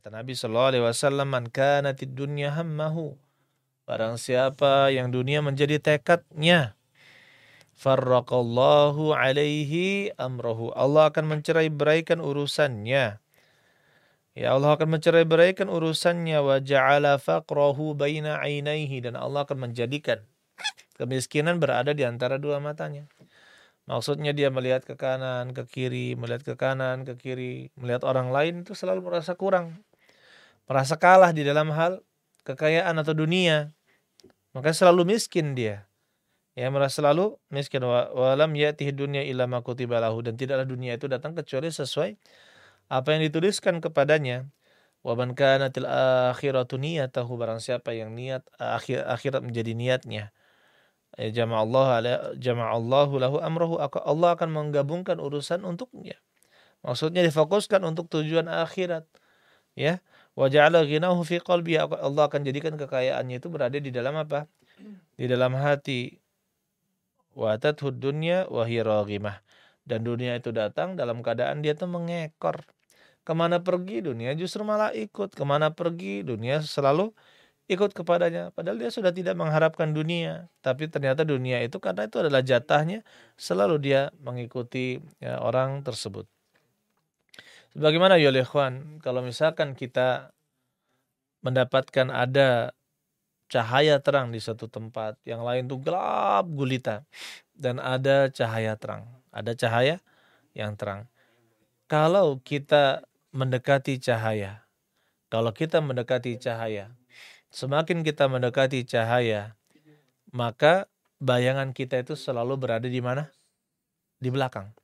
Kata Nabi Shallallahu Alaihi Wasallam, "Man kana dunya hammahu." Barang siapa yang dunia menjadi tekadnya, farraqallahu alaihi amrahu. Allah akan mencerai beraikan urusannya. Ya Allah akan mencerai beraikan urusannya wa ja'ala faqrahu baina ainaihi dan Allah akan menjadikan kemiskinan berada di antara dua matanya. Maksudnya dia melihat ke kanan, ke kiri, melihat ke kanan, ke kiri, melihat orang lain itu selalu merasa kurang. Merasa kalah di dalam hal kekayaan atau dunia. Maka selalu miskin dia. Ya, merasa selalu miskin walam yatihi dunya illa ma kutibalahu dan tidaklah dunia itu datang kecuali sesuai apa yang dituliskan kepadanya. Wa man kanatil akhiratu niyatahu barang siapa yang niat akhir akhirat menjadi niatnya Ya, jama'allahu jama'allahu lahu amrahu Allah akan menggabungkan urusan untuknya. Maksudnya difokuskan untuk tujuan akhirat. Ya. Wa ja'ala ghinahu fi qalbi Allah akan jadikan kekayaannya itu berada di dalam apa? Di dalam hati. Wa tathud dunya Dan dunia itu datang dalam keadaan dia itu mengekor. Ke mana pergi dunia justru malah ikut. Ke mana pergi dunia selalu ikut kepadanya. Padahal dia sudah tidak mengharapkan dunia. Tapi ternyata dunia itu karena itu adalah jatahnya. Selalu dia mengikuti ya, orang tersebut. Sebagaimana ya ikhwan, kalau misalkan kita mendapatkan ada cahaya terang di satu tempat, yang lain tuh gelap gulita dan ada cahaya terang, ada cahaya yang terang. Kalau kita mendekati cahaya, kalau kita mendekati cahaya, semakin kita mendekati cahaya, maka bayangan kita itu selalu berada di mana? Di belakang.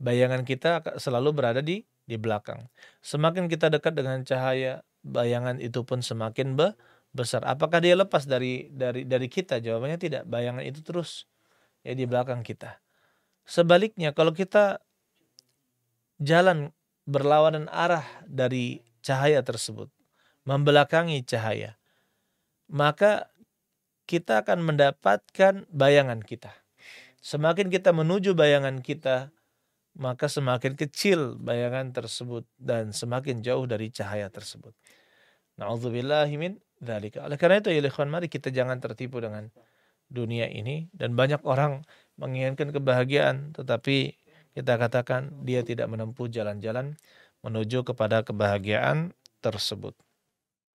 Bayangan kita selalu berada di di belakang. Semakin kita dekat dengan cahaya, bayangan itu pun semakin be besar. Apakah dia lepas dari dari dari kita? Jawabannya tidak. Bayangan itu terus ya di belakang kita. Sebaliknya kalau kita jalan berlawanan arah dari cahaya tersebut, membelakangi cahaya, maka kita akan mendapatkan bayangan kita. Semakin kita menuju bayangan kita, maka semakin kecil bayangan tersebut dan semakin jauh dari cahaya tersebut. Nauzubillahi min dzalika. Oleh karena itu ya ikhwan mari kita jangan tertipu dengan dunia ini dan banyak orang menginginkan kebahagiaan tetapi kita katakan dia tidak menempuh jalan-jalan menuju kepada kebahagiaan tersebut.